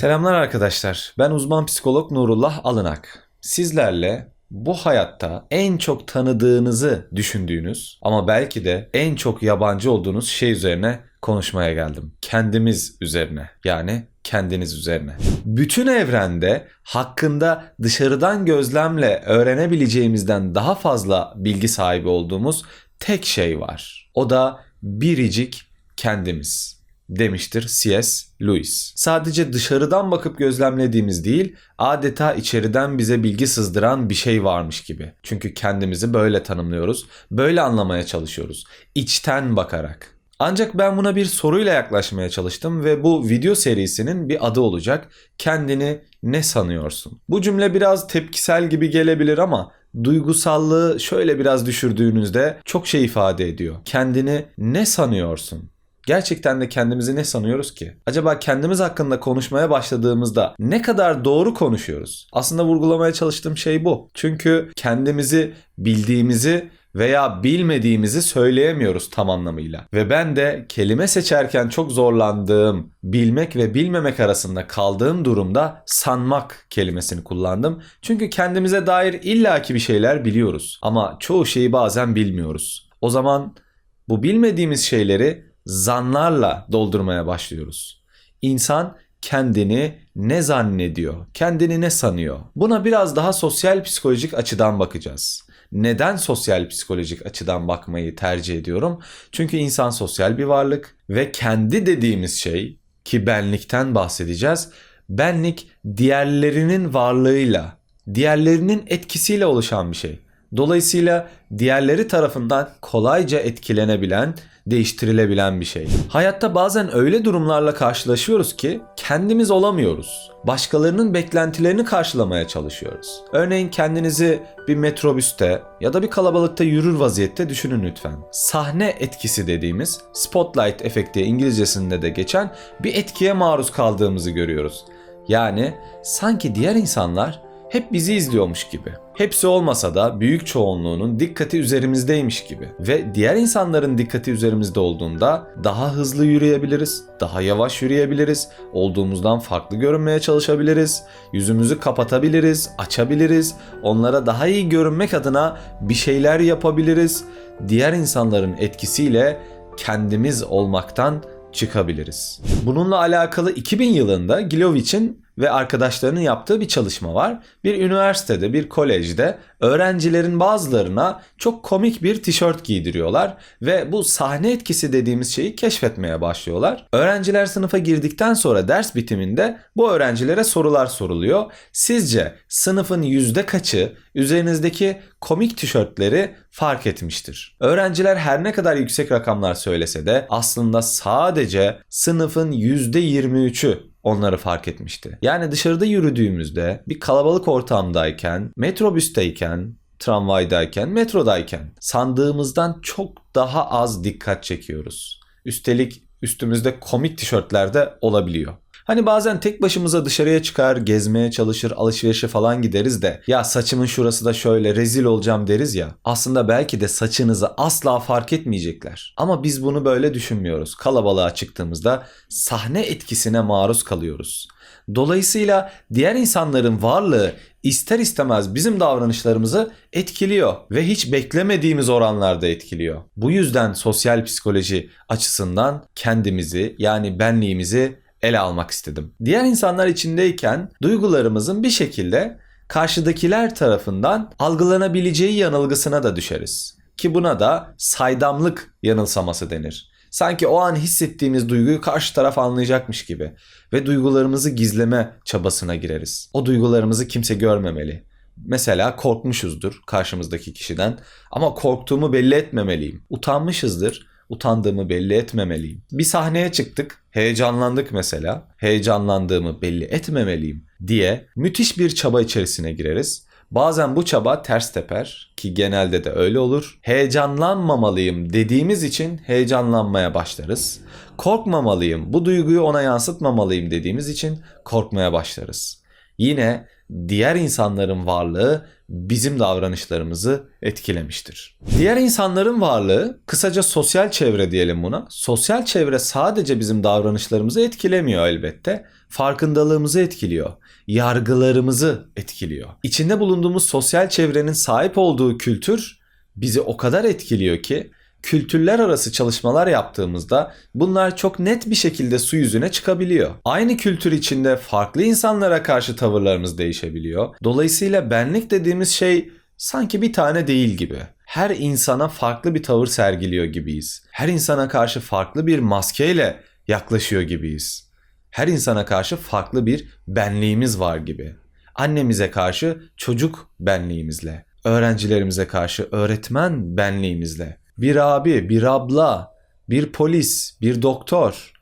Selamlar arkadaşlar. Ben uzman psikolog Nurullah Alınak. Sizlerle bu hayatta en çok tanıdığınızı düşündüğünüz ama belki de en çok yabancı olduğunuz şey üzerine konuşmaya geldim. Kendimiz üzerine. Yani kendiniz üzerine. Bütün evrende hakkında dışarıdan gözlemle öğrenebileceğimizden daha fazla bilgi sahibi olduğumuz tek şey var. O da biricik kendimiz demiştir C.S. Lewis. Sadece dışarıdan bakıp gözlemlediğimiz değil, adeta içeriden bize bilgi sızdıran bir şey varmış gibi. Çünkü kendimizi böyle tanımlıyoruz, böyle anlamaya çalışıyoruz. İçten bakarak. Ancak ben buna bir soruyla yaklaşmaya çalıştım ve bu video serisinin bir adı olacak. Kendini ne sanıyorsun? Bu cümle biraz tepkisel gibi gelebilir ama duygusallığı şöyle biraz düşürdüğünüzde çok şey ifade ediyor. Kendini ne sanıyorsun? Gerçekten de kendimizi ne sanıyoruz ki? Acaba kendimiz hakkında konuşmaya başladığımızda ne kadar doğru konuşuyoruz? Aslında vurgulamaya çalıştığım şey bu. Çünkü kendimizi bildiğimizi veya bilmediğimizi söyleyemiyoruz tam anlamıyla. Ve ben de kelime seçerken çok zorlandığım, bilmek ve bilmemek arasında kaldığım durumda sanmak kelimesini kullandım. Çünkü kendimize dair illaki bir şeyler biliyoruz ama çoğu şeyi bazen bilmiyoruz. O zaman bu bilmediğimiz şeyleri zanlarla doldurmaya başlıyoruz. İnsan kendini ne zannediyor, kendini ne sanıyor? Buna biraz daha sosyal psikolojik açıdan bakacağız. Neden sosyal psikolojik açıdan bakmayı tercih ediyorum? Çünkü insan sosyal bir varlık ve kendi dediğimiz şey ki benlikten bahsedeceğiz. Benlik diğerlerinin varlığıyla, diğerlerinin etkisiyle oluşan bir şey. Dolayısıyla diğerleri tarafından kolayca etkilenebilen, değiştirilebilen bir şey. Hayatta bazen öyle durumlarla karşılaşıyoruz ki kendimiz olamıyoruz. Başkalarının beklentilerini karşılamaya çalışıyoruz. Örneğin kendinizi bir metrobüste ya da bir kalabalıkta yürür vaziyette düşünün lütfen. Sahne etkisi dediğimiz spotlight efekti İngilizcesinde de geçen bir etkiye maruz kaldığımızı görüyoruz. Yani sanki diğer insanlar hep bizi izliyormuş gibi. Hepsi olmasa da büyük çoğunluğunun dikkati üzerimizdeymiş gibi. Ve diğer insanların dikkati üzerimizde olduğunda daha hızlı yürüyebiliriz, daha yavaş yürüyebiliriz, olduğumuzdan farklı görünmeye çalışabiliriz, yüzümüzü kapatabiliriz, açabiliriz, onlara daha iyi görünmek adına bir şeyler yapabiliriz. Diğer insanların etkisiyle kendimiz olmaktan çıkabiliriz. Bununla alakalı 2000 yılında Gilovich'in ve arkadaşlarının yaptığı bir çalışma var. Bir üniversitede, bir kolejde öğrencilerin bazılarına çok komik bir tişört giydiriyorlar ve bu sahne etkisi dediğimiz şeyi keşfetmeye başlıyorlar. Öğrenciler sınıfa girdikten sonra ders bitiminde bu öğrencilere sorular soruluyor. Sizce sınıfın yüzde kaçı üzerinizdeki komik tişörtleri fark etmiştir? Öğrenciler her ne kadar yüksek rakamlar söylese de aslında sadece sınıfın yüzde 23'ü onları fark etmişti. Yani dışarıda yürüdüğümüzde bir kalabalık ortamdayken, metrobüsteyken, tramvaydayken, metrodayken sandığımızdan çok daha az dikkat çekiyoruz. Üstelik üstümüzde komik tişörtler de olabiliyor. Hani bazen tek başımıza dışarıya çıkar, gezmeye çalışır, alışverişe falan gideriz de ya saçımın şurası da şöyle rezil olacağım deriz ya. Aslında belki de saçınızı asla fark etmeyecekler. Ama biz bunu böyle düşünmüyoruz. Kalabalığa çıktığımızda sahne etkisine maruz kalıyoruz. Dolayısıyla diğer insanların varlığı ister istemez bizim davranışlarımızı etkiliyor ve hiç beklemediğimiz oranlarda etkiliyor. Bu yüzden sosyal psikoloji açısından kendimizi yani benliğimizi ele almak istedim. Diğer insanlar içindeyken duygularımızın bir şekilde karşıdakiler tarafından algılanabileceği yanılgısına da düşeriz. Ki buna da saydamlık yanılsaması denir. Sanki o an hissettiğimiz duyguyu karşı taraf anlayacakmış gibi ve duygularımızı gizleme çabasına gireriz. O duygularımızı kimse görmemeli. Mesela korkmuşuzdur karşımızdaki kişiden ama korktuğumu belli etmemeliyim. Utanmışızdır utandığımı belli etmemeliyim. Bir sahneye çıktık, heyecanlandık mesela. Heyecanlandığımı belli etmemeliyim diye müthiş bir çaba içerisine gireriz. Bazen bu çaba ters teper ki genelde de öyle olur. Heyecanlanmamalıyım dediğimiz için heyecanlanmaya başlarız. Korkmamalıyım, bu duyguyu ona yansıtmamalıyım dediğimiz için korkmaya başlarız. Yine diğer insanların varlığı bizim davranışlarımızı etkilemiştir. Diğer insanların varlığı, kısaca sosyal çevre diyelim buna. Sosyal çevre sadece bizim davranışlarımızı etkilemiyor elbette. Farkındalığımızı etkiliyor. Yargılarımızı etkiliyor. İçinde bulunduğumuz sosyal çevrenin sahip olduğu kültür bizi o kadar etkiliyor ki kültürler arası çalışmalar yaptığımızda bunlar çok net bir şekilde su yüzüne çıkabiliyor. Aynı kültür içinde farklı insanlara karşı tavırlarımız değişebiliyor. Dolayısıyla benlik dediğimiz şey sanki bir tane değil gibi. Her insana farklı bir tavır sergiliyor gibiyiz. Her insana karşı farklı bir maskeyle yaklaşıyor gibiyiz. Her insana karşı farklı bir benliğimiz var gibi. Annemize karşı çocuk benliğimizle, öğrencilerimize karşı öğretmen benliğimizle, bir abi, bir abla, bir polis, bir doktor,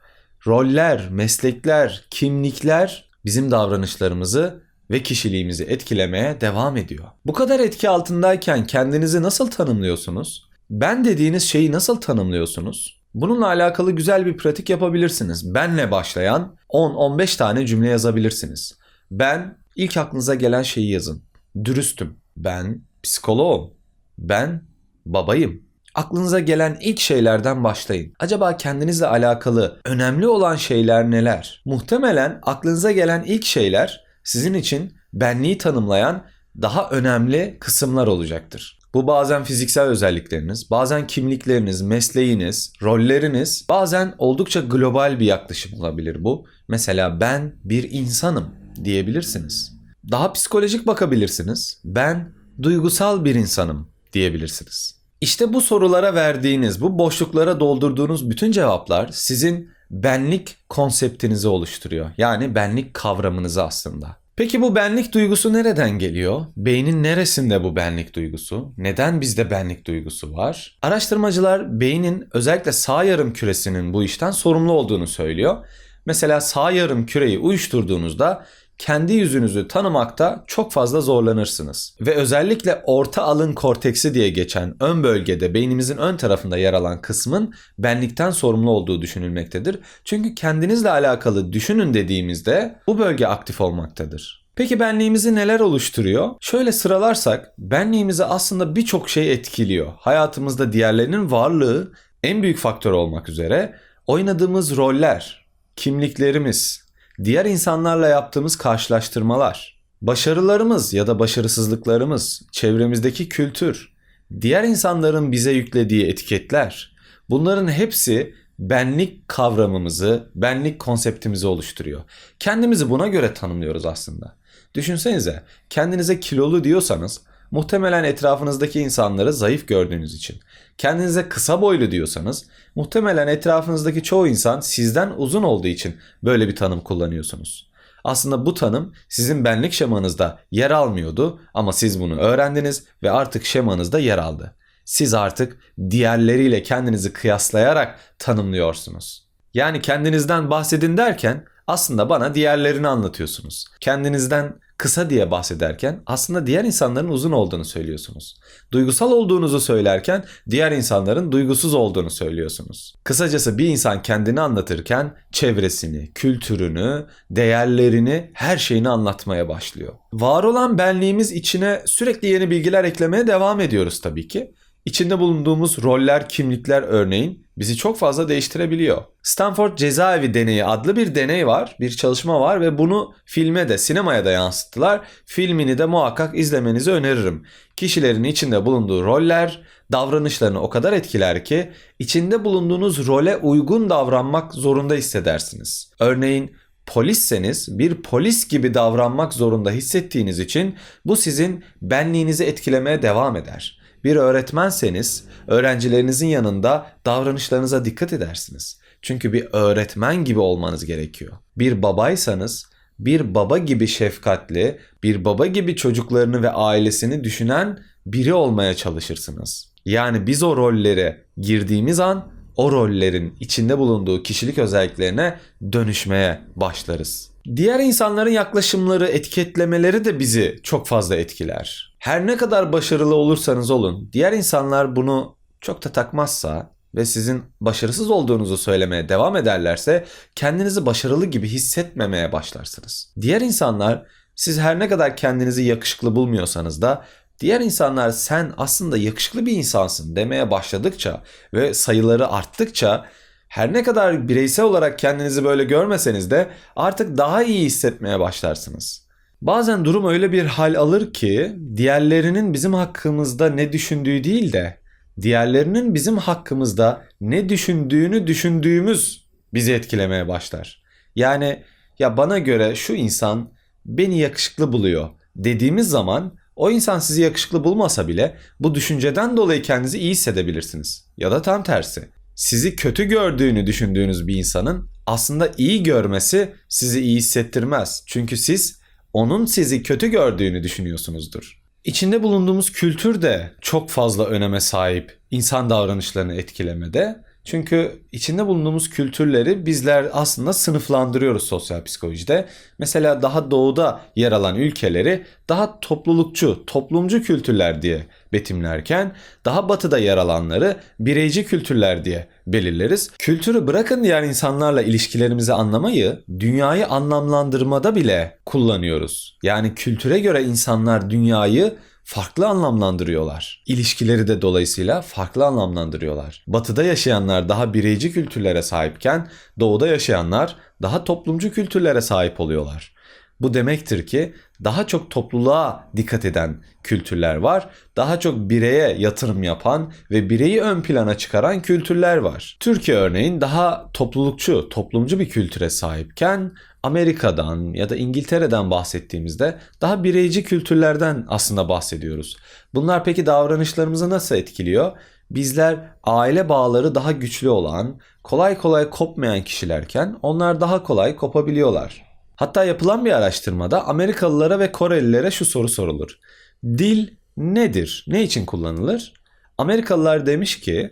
roller, meslekler, kimlikler bizim davranışlarımızı ve kişiliğimizi etkilemeye devam ediyor. Bu kadar etki altındayken kendinizi nasıl tanımlıyorsunuz? Ben dediğiniz şeyi nasıl tanımlıyorsunuz? Bununla alakalı güzel bir pratik yapabilirsiniz. Benle başlayan 10-15 tane cümle yazabilirsiniz. Ben ilk aklınıza gelen şeyi yazın. Dürüstüm. Ben psikoloğum. Ben babayım. Aklınıza gelen ilk şeylerden başlayın. Acaba kendinizle alakalı önemli olan şeyler neler? Muhtemelen aklınıza gelen ilk şeyler sizin için benliği tanımlayan daha önemli kısımlar olacaktır. Bu bazen fiziksel özellikleriniz, bazen kimlikleriniz, mesleğiniz, rolleriniz, bazen oldukça global bir yaklaşım olabilir bu. Mesela ben bir insanım diyebilirsiniz. Daha psikolojik bakabilirsiniz. Ben duygusal bir insanım diyebilirsiniz. İşte bu sorulara verdiğiniz, bu boşluklara doldurduğunuz bütün cevaplar sizin benlik konseptinizi oluşturuyor. Yani benlik kavramınızı aslında. Peki bu benlik duygusu nereden geliyor? Beynin neresinde bu benlik duygusu? Neden bizde benlik duygusu var? Araştırmacılar beynin özellikle sağ yarım küresinin bu işten sorumlu olduğunu söylüyor. Mesela sağ yarım küreyi uyuşturduğunuzda kendi yüzünüzü tanımakta çok fazla zorlanırsınız. Ve özellikle orta alın korteksi diye geçen ön bölgede beynimizin ön tarafında yer alan kısmın benlikten sorumlu olduğu düşünülmektedir. Çünkü kendinizle alakalı düşünün dediğimizde bu bölge aktif olmaktadır. Peki benliğimizi neler oluşturuyor? Şöyle sıralarsak benliğimizi aslında birçok şey etkiliyor. Hayatımızda diğerlerinin varlığı en büyük faktör olmak üzere oynadığımız roller, kimliklerimiz, diğer insanlarla yaptığımız karşılaştırmalar, başarılarımız ya da başarısızlıklarımız, çevremizdeki kültür, diğer insanların bize yüklediği etiketler, bunların hepsi benlik kavramımızı, benlik konseptimizi oluşturuyor. Kendimizi buna göre tanımlıyoruz aslında. Düşünsenize kendinize kilolu diyorsanız muhtemelen etrafınızdaki insanları zayıf gördüğünüz için. Kendinize kısa boylu diyorsanız muhtemelen etrafınızdaki çoğu insan sizden uzun olduğu için böyle bir tanım kullanıyorsunuz. Aslında bu tanım sizin benlik şemanızda yer almıyordu ama siz bunu öğrendiniz ve artık şemanızda yer aldı. Siz artık diğerleriyle kendinizi kıyaslayarak tanımlıyorsunuz. Yani kendinizden bahsedin derken aslında bana diğerlerini anlatıyorsunuz. Kendinizden kısa diye bahsederken aslında diğer insanların uzun olduğunu söylüyorsunuz. Duygusal olduğunuzu söylerken diğer insanların duygusuz olduğunu söylüyorsunuz. Kısacası bir insan kendini anlatırken çevresini, kültürünü, değerlerini, her şeyini anlatmaya başlıyor. Var olan benliğimiz içine sürekli yeni bilgiler eklemeye devam ediyoruz tabii ki. İçinde bulunduğumuz roller, kimlikler örneğin bizi çok fazla değiştirebiliyor. Stanford Cezaevi Deneyi adlı bir deney var, bir çalışma var ve bunu filme de, sinemaya da yansıttılar. Filmini de muhakkak izlemenizi öneririm. Kişilerin içinde bulunduğu roller davranışlarını o kadar etkiler ki içinde bulunduğunuz role uygun davranmak zorunda hissedersiniz. Örneğin polisseniz bir polis gibi davranmak zorunda hissettiğiniz için bu sizin benliğinizi etkilemeye devam eder bir öğretmenseniz öğrencilerinizin yanında davranışlarınıza dikkat edersiniz. Çünkü bir öğretmen gibi olmanız gerekiyor. Bir babaysanız bir baba gibi şefkatli, bir baba gibi çocuklarını ve ailesini düşünen biri olmaya çalışırsınız. Yani biz o rollere girdiğimiz an o rollerin içinde bulunduğu kişilik özelliklerine dönüşmeye başlarız. Diğer insanların yaklaşımları, etiketlemeleri de bizi çok fazla etkiler. Her ne kadar başarılı olursanız olun, diğer insanlar bunu çok da takmazsa ve sizin başarısız olduğunuzu söylemeye devam ederlerse kendinizi başarılı gibi hissetmemeye başlarsınız. Diğer insanlar Siz her ne kadar kendinizi yakışıklı bulmuyorsanız da diğer insanlar sen aslında yakışıklı bir insansın demeye başladıkça ve sayıları arttıkça her ne kadar bireysel olarak kendinizi böyle görmeseniz de artık daha iyi hissetmeye başlarsınız. Bazen durum öyle bir hal alır ki diğerlerinin bizim hakkımızda ne düşündüğü değil de diğerlerinin bizim hakkımızda ne düşündüğünü düşündüğümüz bizi etkilemeye başlar. Yani ya bana göre şu insan beni yakışıklı buluyor dediğimiz zaman o insan sizi yakışıklı bulmasa bile bu düşünceden dolayı kendinizi iyi hissedebilirsiniz. Ya da tam tersi. Sizi kötü gördüğünü düşündüğünüz bir insanın aslında iyi görmesi sizi iyi hissettirmez. Çünkü siz onun sizi kötü gördüğünü düşünüyorsunuzdur. İçinde bulunduğumuz kültür de çok fazla öneme sahip insan davranışlarını etkilemede. Çünkü içinde bulunduğumuz kültürleri bizler aslında sınıflandırıyoruz sosyal psikolojide. Mesela daha doğuda yer alan ülkeleri daha toplulukçu, toplumcu kültürler diye betimlerken daha batıda yer alanları bireyci kültürler diye belirleriz. Kültürü bırakın diğer insanlarla ilişkilerimizi anlamayı dünyayı anlamlandırmada bile kullanıyoruz. Yani kültüre göre insanlar dünyayı farklı anlamlandırıyorlar. İlişkileri de dolayısıyla farklı anlamlandırıyorlar. Batıda yaşayanlar daha bireyci kültürlere sahipken doğuda yaşayanlar daha toplumcu kültürlere sahip oluyorlar. Bu demektir ki daha çok topluluğa dikkat eden kültürler var. Daha çok bireye yatırım yapan ve bireyi ön plana çıkaran kültürler var. Türkiye örneğin daha toplulukçu, toplumcu bir kültüre sahipken Amerika'dan ya da İngiltere'den bahsettiğimizde daha bireyci kültürlerden aslında bahsediyoruz. Bunlar peki davranışlarımızı nasıl etkiliyor? Bizler aile bağları daha güçlü olan, kolay kolay kopmayan kişilerken onlar daha kolay kopabiliyorlar. Hatta yapılan bir araştırmada Amerikalılara ve Korelilere şu soru sorulur. Dil nedir? Ne için kullanılır? Amerikalılar demiş ki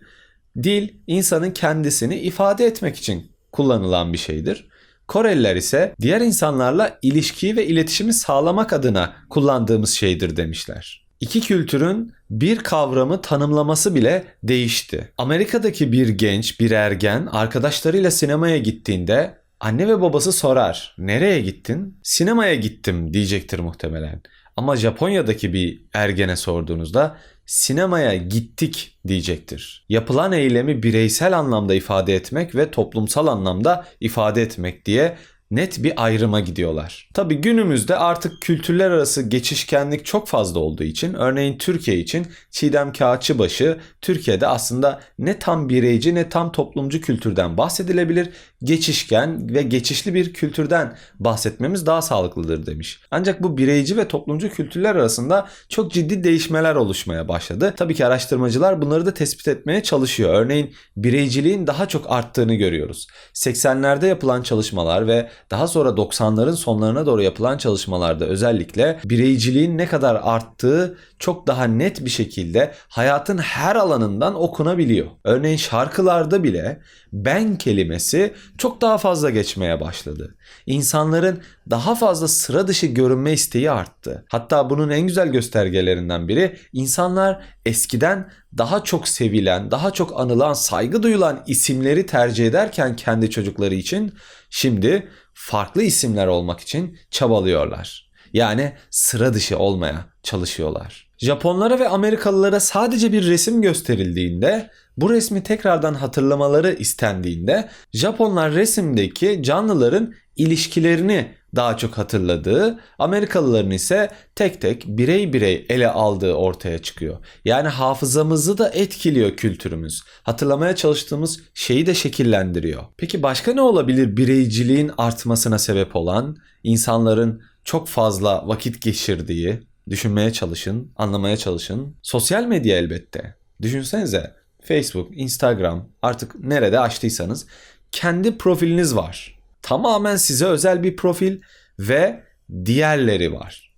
dil insanın kendisini ifade etmek için kullanılan bir şeydir. Koreliler ise diğer insanlarla ilişkiyi ve iletişimi sağlamak adına kullandığımız şeydir demişler. İki kültürün bir kavramı tanımlaması bile değişti. Amerika'daki bir genç, bir ergen arkadaşlarıyla sinemaya gittiğinde anne ve babası sorar. Nereye gittin? Sinemaya gittim diyecektir muhtemelen. Ama Japonya'daki bir ergene sorduğunuzda sinemaya gittik diyecektir. Yapılan eylemi bireysel anlamda ifade etmek ve toplumsal anlamda ifade etmek diye net bir ayrıma gidiyorlar. Tabi günümüzde artık kültürler arası geçişkenlik çok fazla olduğu için örneğin Türkiye için Çiğdem Kağıtçıbaşı Türkiye'de aslında ne tam bireyci ne tam toplumcu kültürden bahsedilebilir geçişken ve geçişli bir kültürden bahsetmemiz daha sağlıklıdır demiş. Ancak bu bireyci ve toplumcu kültürler arasında çok ciddi değişmeler oluşmaya başladı. Tabii ki araştırmacılar bunları da tespit etmeye çalışıyor. Örneğin bireyciliğin daha çok arttığını görüyoruz. 80'lerde yapılan çalışmalar ve daha sonra 90'ların sonlarına doğru yapılan çalışmalarda özellikle bireyciliğin ne kadar arttığı çok daha net bir şekilde hayatın her alanından okunabiliyor. Örneğin şarkılarda bile ben kelimesi çok daha fazla geçmeye başladı. İnsanların daha fazla sıra dışı görünme isteği arttı. Hatta bunun en güzel göstergelerinden biri insanlar eskiden daha çok sevilen, daha çok anılan, saygı duyulan isimleri tercih ederken kendi çocukları için şimdi farklı isimler olmak için çabalıyorlar. Yani sıra dışı olmaya çalışıyorlar. Japonlara ve Amerikalılara sadece bir resim gösterildiğinde bu resmi tekrardan hatırlamaları istendiğinde Japonlar resimdeki canlıların ilişkilerini daha çok hatırladığı, Amerikalıların ise tek tek birey birey ele aldığı ortaya çıkıyor. Yani hafızamızı da etkiliyor kültürümüz. Hatırlamaya çalıştığımız şeyi de şekillendiriyor. Peki başka ne olabilir bireyciliğin artmasına sebep olan, insanların çok fazla vakit geçirdiği, düşünmeye çalışın, anlamaya çalışın. Sosyal medya elbette. Düşünsenize Facebook, Instagram artık nerede açtıysanız kendi profiliniz var. Tamamen size özel bir profil ve diğerleri var.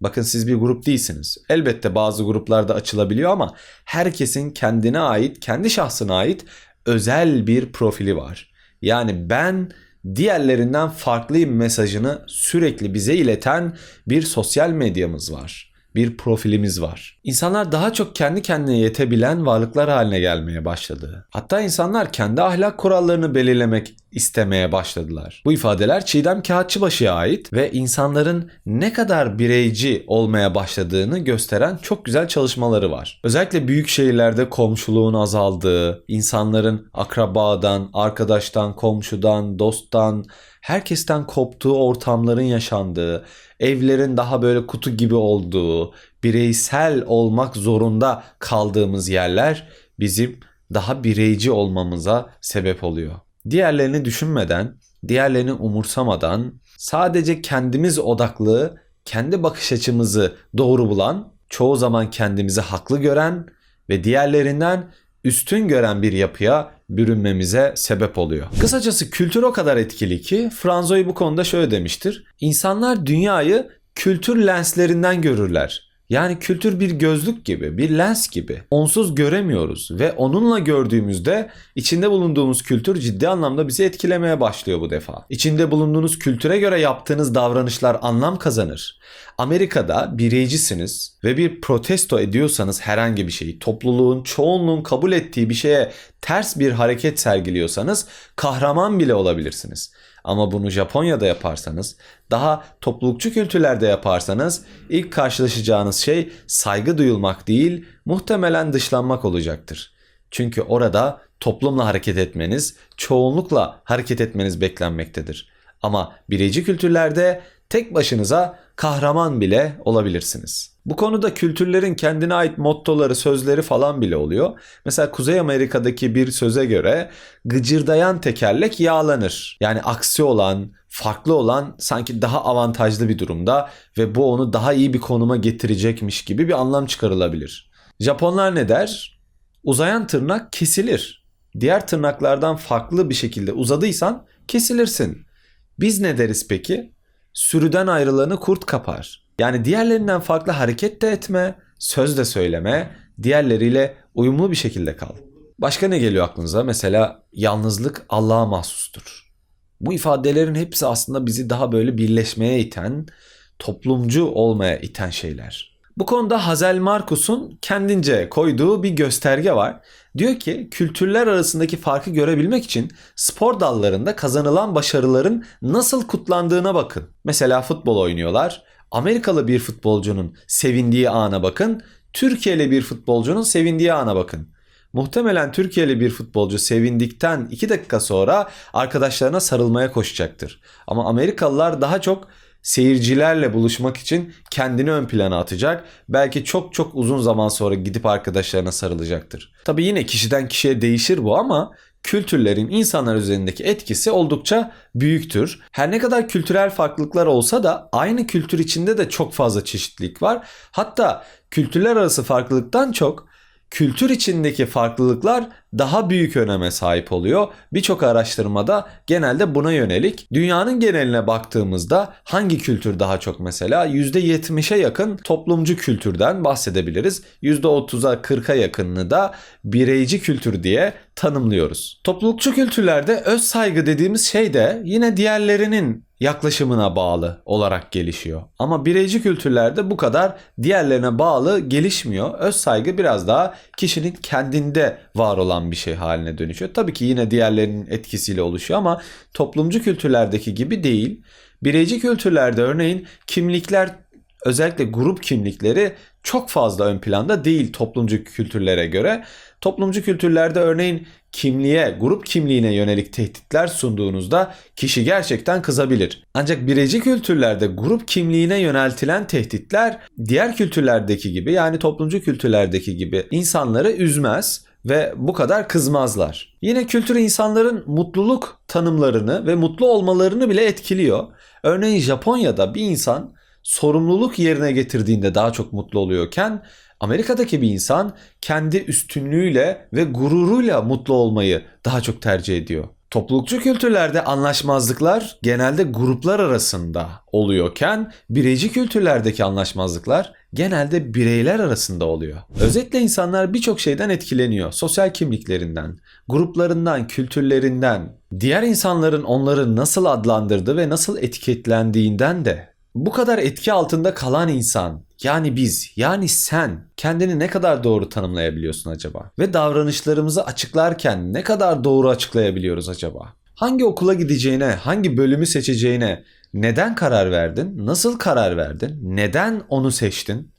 Bakın siz bir grup değilsiniz. Elbette bazı gruplarda açılabiliyor ama herkesin kendine ait, kendi şahsına ait özel bir profili var. Yani ben diğerlerinden farklıyım mesajını sürekli bize ileten bir sosyal medyamız var. Bir profilimiz var. İnsanlar daha çok kendi kendine yetebilen varlıklar haline gelmeye başladı. Hatta insanlar kendi ahlak kurallarını belirlemek istemeye başladılar. Bu ifadeler Çiğdem Kağıtçıbaşı'ya ait ve insanların ne kadar bireyci olmaya başladığını gösteren çok güzel çalışmaları var. Özellikle büyük şehirlerde komşuluğun azaldığı, insanların akrabadan, arkadaştan, komşudan, dosttan, herkesten koptuğu ortamların yaşandığı, evlerin daha böyle kutu gibi olduğu, bireysel olmak zorunda kaldığımız yerler bizim daha bireyci olmamıza sebep oluyor. Diğerlerini düşünmeden, diğerlerini umursamadan sadece kendimiz odaklı, kendi bakış açımızı doğru bulan, çoğu zaman kendimizi haklı gören ve diğerlerinden üstün gören bir yapıya bürünmemize sebep oluyor. Kısacası kültür o kadar etkili ki Franzoy bu konuda şöyle demiştir. İnsanlar dünyayı kültür lenslerinden görürler. Yani kültür bir gözlük gibi, bir lens gibi. Onsuz göremiyoruz ve onunla gördüğümüzde içinde bulunduğumuz kültür ciddi anlamda bizi etkilemeye başlıyor bu defa. İçinde bulunduğunuz kültüre göre yaptığınız davranışlar anlam kazanır. Amerika'da bireycisiniz ve bir protesto ediyorsanız herhangi bir şeyi, topluluğun, çoğunluğun kabul ettiği bir şeye ters bir hareket sergiliyorsanız kahraman bile olabilirsiniz. Ama bunu Japonya'da yaparsanız, daha toplulukçu kültürlerde yaparsanız ilk karşılaşacağınız şey saygı duyulmak değil, muhtemelen dışlanmak olacaktır. Çünkü orada toplumla hareket etmeniz, çoğunlukla hareket etmeniz beklenmektedir. Ama bireyci kültürlerde tek başınıza kahraman bile olabilirsiniz. Bu konuda kültürlerin kendine ait mottoları, sözleri falan bile oluyor. Mesela Kuzey Amerika'daki bir söze göre gıcırdayan tekerlek yağlanır. Yani aksi olan, farklı olan sanki daha avantajlı bir durumda ve bu onu daha iyi bir konuma getirecekmiş gibi bir anlam çıkarılabilir. Japonlar ne der? Uzayan tırnak kesilir. Diğer tırnaklardan farklı bir şekilde uzadıysan kesilirsin. Biz ne deriz peki? Sürüden ayrılanı kurt kapar. Yani diğerlerinden farklı hareket de etme, söz de söyleme, diğerleriyle uyumlu bir şekilde kal. Başka ne geliyor aklınıza? Mesela yalnızlık Allah'a mahsustur. Bu ifadelerin hepsi aslında bizi daha böyle birleşmeye iten, toplumcu olmaya iten şeyler. Bu konuda Hazel Markus'un kendince koyduğu bir gösterge var. Diyor ki kültürler arasındaki farkı görebilmek için spor dallarında kazanılan başarıların nasıl kutlandığına bakın. Mesela futbol oynuyorlar. Amerikalı bir futbolcunun sevindiği ana bakın. Türkiye'li bir futbolcunun sevindiği ana bakın. Muhtemelen Türkiye'li bir futbolcu sevindikten 2 dakika sonra arkadaşlarına sarılmaya koşacaktır. Ama Amerikalılar daha çok seyircilerle buluşmak için kendini ön plana atacak. Belki çok çok uzun zaman sonra gidip arkadaşlarına sarılacaktır. Tabii yine kişiden kişiye değişir bu ama kültürlerin insanlar üzerindeki etkisi oldukça büyüktür. Her ne kadar kültürel farklılıklar olsa da aynı kültür içinde de çok fazla çeşitlilik var. Hatta kültürler arası farklılıktan çok kültür içindeki farklılıklar daha büyük öneme sahip oluyor. Birçok araştırmada genelde buna yönelik. Dünyanın geneline baktığımızda hangi kültür daha çok mesela %70'e yakın toplumcu kültürden bahsedebiliriz. %30'a 40'a yakınını da bireyci kültür diye tanımlıyoruz. Toplulukçu kültürlerde öz saygı dediğimiz şey de yine diğerlerinin yaklaşımına bağlı olarak gelişiyor. Ama bireyci kültürlerde bu kadar diğerlerine bağlı gelişmiyor. Öz saygı biraz daha kişinin kendinde var olan bir şey haline dönüşüyor. Tabii ki yine diğerlerinin etkisiyle oluşuyor ama toplumcu kültürlerdeki gibi değil. Bireyci kültürlerde örneğin kimlikler özellikle grup kimlikleri çok fazla ön planda değil toplumcu kültürlere göre. Toplumcu kültürlerde örneğin kimliğe, grup kimliğine yönelik tehditler sunduğunuzda kişi gerçekten kızabilir. Ancak bireyci kültürlerde grup kimliğine yöneltilen tehditler diğer kültürlerdeki gibi yani toplumcu kültürlerdeki gibi insanları üzmez ve bu kadar kızmazlar. Yine kültür insanların mutluluk tanımlarını ve mutlu olmalarını bile etkiliyor. Örneğin Japonya'da bir insan sorumluluk yerine getirdiğinde daha çok mutlu oluyorken Amerika'daki bir insan kendi üstünlüğüyle ve gururuyla mutlu olmayı daha çok tercih ediyor. Toplulukçu kültürlerde anlaşmazlıklar genelde gruplar arasında oluyorken bireyci kültürlerdeki anlaşmazlıklar genelde bireyler arasında oluyor. Özetle insanlar birçok şeyden etkileniyor. Sosyal kimliklerinden, gruplarından, kültürlerinden, diğer insanların onları nasıl adlandırdığı ve nasıl etiketlendiğinden de bu kadar etki altında kalan insan yani biz yani sen kendini ne kadar doğru tanımlayabiliyorsun acaba? Ve davranışlarımızı açıklarken ne kadar doğru açıklayabiliyoruz acaba? Hangi okula gideceğine, hangi bölümü seçeceğine neden karar verdin? Nasıl karar verdin? Neden onu seçtin?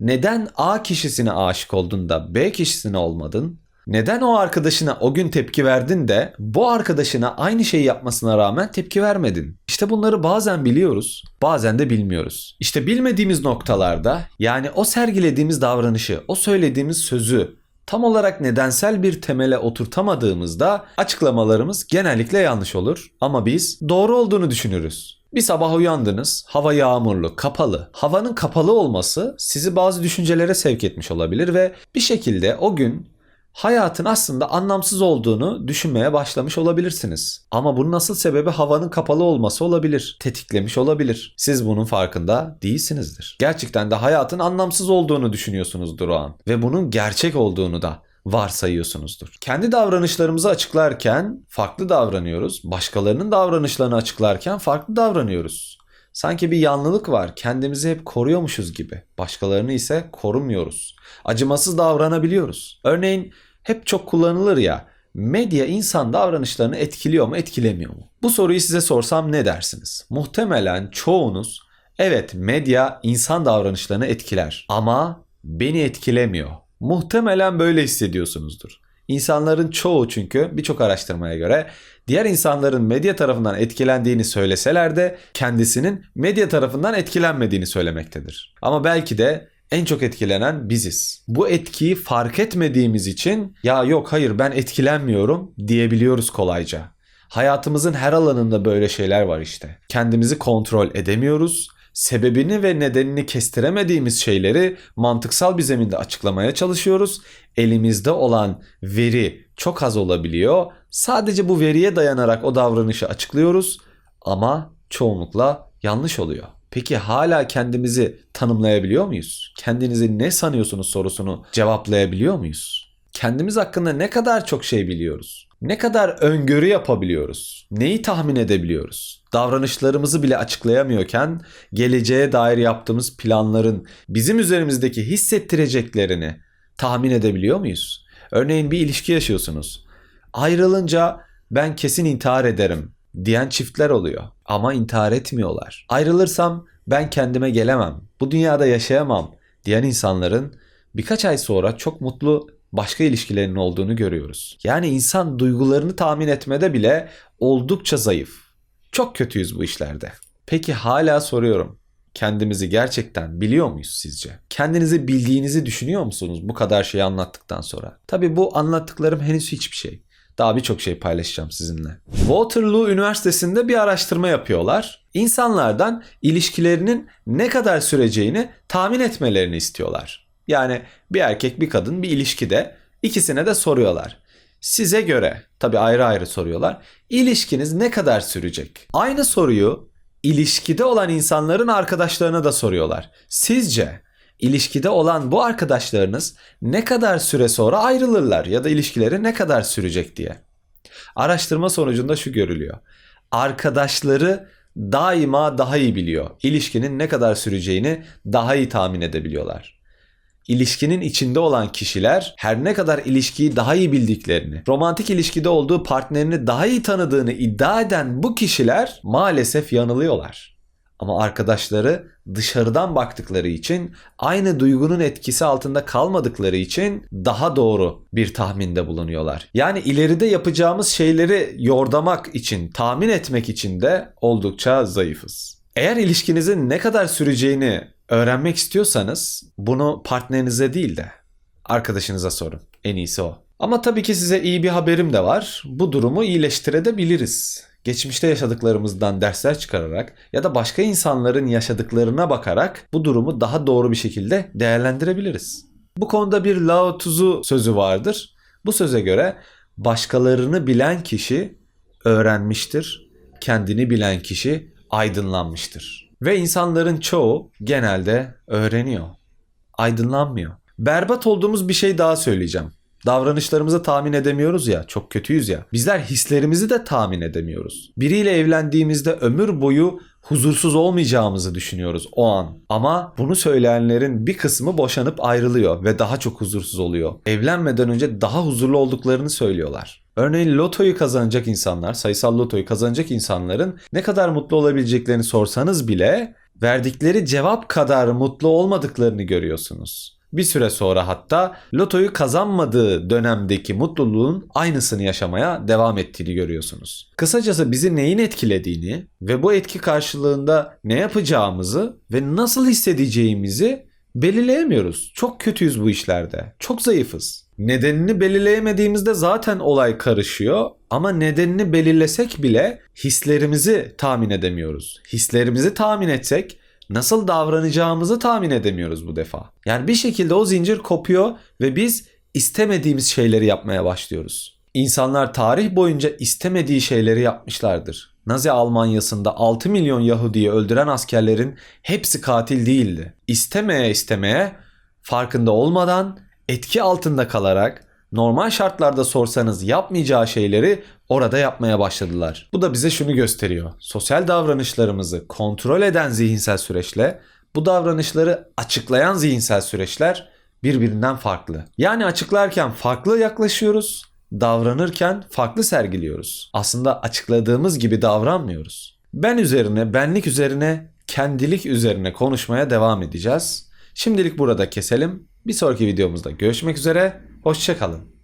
Neden A kişisine aşık oldun da B kişisine olmadın? Neden o arkadaşına o gün tepki verdin de bu arkadaşına aynı şeyi yapmasına rağmen tepki vermedin? İşte bunları bazen biliyoruz, bazen de bilmiyoruz. İşte bilmediğimiz noktalarda yani o sergilediğimiz davranışı, o söylediğimiz sözü tam olarak nedensel bir temele oturtamadığımızda açıklamalarımız genellikle yanlış olur ama biz doğru olduğunu düşünürüz. Bir sabah uyandınız, hava yağmurlu, kapalı. Havanın kapalı olması sizi bazı düşüncelere sevk etmiş olabilir ve bir şekilde o gün hayatın aslında anlamsız olduğunu düşünmeye başlamış olabilirsiniz. Ama bunun asıl sebebi havanın kapalı olması olabilir. Tetiklemiş olabilir. Siz bunun farkında değilsinizdir. Gerçekten de hayatın anlamsız olduğunu düşünüyorsunuzdur o an. Ve bunun gerçek olduğunu da varsayıyorsunuzdur. Kendi davranışlarımızı açıklarken farklı davranıyoruz. Başkalarının davranışlarını açıklarken farklı davranıyoruz. Sanki bir yanlılık var. Kendimizi hep koruyormuşuz gibi. Başkalarını ise korumuyoruz. Acımasız davranabiliyoruz. Örneğin hep çok kullanılır ya. Medya insan davranışlarını etkiliyor mu, etkilemiyor mu? Bu soruyu size sorsam ne dersiniz? Muhtemelen çoğunuz evet medya insan davranışlarını etkiler ama beni etkilemiyor. Muhtemelen böyle hissediyorsunuzdur. İnsanların çoğu çünkü birçok araştırmaya göre diğer insanların medya tarafından etkilendiğini söyleseler de kendisinin medya tarafından etkilenmediğini söylemektedir. Ama belki de en çok etkilenen biziz. Bu etkiyi fark etmediğimiz için ya yok hayır ben etkilenmiyorum diyebiliyoruz kolayca. Hayatımızın her alanında böyle şeyler var işte. Kendimizi kontrol edemiyoruz. Sebebini ve nedenini kestiremediğimiz şeyleri mantıksal bir zeminde açıklamaya çalışıyoruz. Elimizde olan veri çok az olabiliyor. Sadece bu veriye dayanarak o davranışı açıklıyoruz ama çoğunlukla yanlış oluyor. Peki hala kendimizi tanımlayabiliyor muyuz? Kendinizi ne sanıyorsunuz sorusunu cevaplayabiliyor muyuz? Kendimiz hakkında ne kadar çok şey biliyoruz? Ne kadar öngörü yapabiliyoruz? Neyi tahmin edebiliyoruz? Davranışlarımızı bile açıklayamıyorken geleceğe dair yaptığımız planların bizim üzerimizdeki hissettireceklerini tahmin edebiliyor muyuz? Örneğin bir ilişki yaşıyorsunuz. Ayrılınca ben kesin intihar ederim diyen çiftler oluyor ama intihar etmiyorlar. Ayrılırsam ben kendime gelemem, bu dünyada yaşayamam diyen insanların birkaç ay sonra çok mutlu başka ilişkilerinin olduğunu görüyoruz. Yani insan duygularını tahmin etmede bile oldukça zayıf. Çok kötüyüz bu işlerde. Peki hala soruyorum. Kendimizi gerçekten biliyor muyuz sizce? Kendinizi bildiğinizi düşünüyor musunuz bu kadar şeyi anlattıktan sonra? Tabii bu anlattıklarım henüz hiçbir şey. Daha birçok şey paylaşacağım sizinle. Waterloo Üniversitesi'nde bir araştırma yapıyorlar. İnsanlardan ilişkilerinin ne kadar süreceğini tahmin etmelerini istiyorlar. Yani bir erkek bir kadın bir ilişkide ikisine de soruyorlar. Size göre tabi ayrı ayrı soruyorlar. İlişkiniz ne kadar sürecek? Aynı soruyu ilişkide olan insanların arkadaşlarına da soruyorlar. Sizce ilişkide olan bu arkadaşlarınız ne kadar süre sonra ayrılırlar ya da ilişkileri ne kadar sürecek diye. Araştırma sonucunda şu görülüyor. Arkadaşları daima daha iyi biliyor. İlişkinin ne kadar süreceğini daha iyi tahmin edebiliyorlar. İlişkinin içinde olan kişiler her ne kadar ilişkiyi daha iyi bildiklerini, romantik ilişkide olduğu partnerini daha iyi tanıdığını iddia eden bu kişiler maalesef yanılıyorlar. Ama arkadaşları dışarıdan baktıkları için aynı duygunun etkisi altında kalmadıkları için daha doğru bir tahminde bulunuyorlar. Yani ileride yapacağımız şeyleri yordamak için, tahmin etmek için de oldukça zayıfız. Eğer ilişkinizin ne kadar süreceğini öğrenmek istiyorsanız bunu partnerinize değil de arkadaşınıza sorun. En iyisi o. Ama tabii ki size iyi bir haberim de var. Bu durumu iyileştirebiliriz geçmişte yaşadıklarımızdan dersler çıkararak ya da başka insanların yaşadıklarına bakarak bu durumu daha doğru bir şekilde değerlendirebiliriz. Bu konuda bir Lao Tzu sözü vardır. Bu söze göre başkalarını bilen kişi öğrenmiştir, kendini bilen kişi aydınlanmıştır. Ve insanların çoğu genelde öğreniyor, aydınlanmıyor. Berbat olduğumuz bir şey daha söyleyeceğim. Davranışlarımızı tahmin edemiyoruz ya, çok kötüyüz ya. Bizler hislerimizi de tahmin edemiyoruz. Biriyle evlendiğimizde ömür boyu huzursuz olmayacağımızı düşünüyoruz o an. Ama bunu söyleyenlerin bir kısmı boşanıp ayrılıyor ve daha çok huzursuz oluyor. Evlenmeden önce daha huzurlu olduklarını söylüyorlar. Örneğin lotoyu kazanacak insanlar, sayısal lotoyu kazanacak insanların ne kadar mutlu olabileceklerini sorsanız bile verdikleri cevap kadar mutlu olmadıklarını görüyorsunuz. Bir süre sonra hatta lotoyu kazanmadığı dönemdeki mutluluğun aynısını yaşamaya devam ettiğini görüyorsunuz. Kısacası bizi neyin etkilediğini ve bu etki karşılığında ne yapacağımızı ve nasıl hissedeceğimizi belirleyemiyoruz. Çok kötüyüz bu işlerde. Çok zayıfız. Nedenini belirleyemediğimizde zaten olay karışıyor ama nedenini belirlesek bile hislerimizi tahmin edemiyoruz. Hislerimizi tahmin etsek nasıl davranacağımızı tahmin edemiyoruz bu defa. Yani bir şekilde o zincir kopuyor ve biz istemediğimiz şeyleri yapmaya başlıyoruz. İnsanlar tarih boyunca istemediği şeyleri yapmışlardır. Nazi Almanyası'nda 6 milyon Yahudi'yi öldüren askerlerin hepsi katil değildi. İstemeye istemeye farkında olmadan etki altında kalarak normal şartlarda sorsanız yapmayacağı şeyleri orada yapmaya başladılar. Bu da bize şunu gösteriyor. Sosyal davranışlarımızı kontrol eden zihinsel süreçle bu davranışları açıklayan zihinsel süreçler birbirinden farklı. Yani açıklarken farklı yaklaşıyoruz, davranırken farklı sergiliyoruz. Aslında açıkladığımız gibi davranmıyoruz. Ben üzerine, benlik üzerine, kendilik üzerine konuşmaya devam edeceğiz. Şimdilik burada keselim. Bir sonraki videomuzda görüşmek üzere. Hoşçakalın.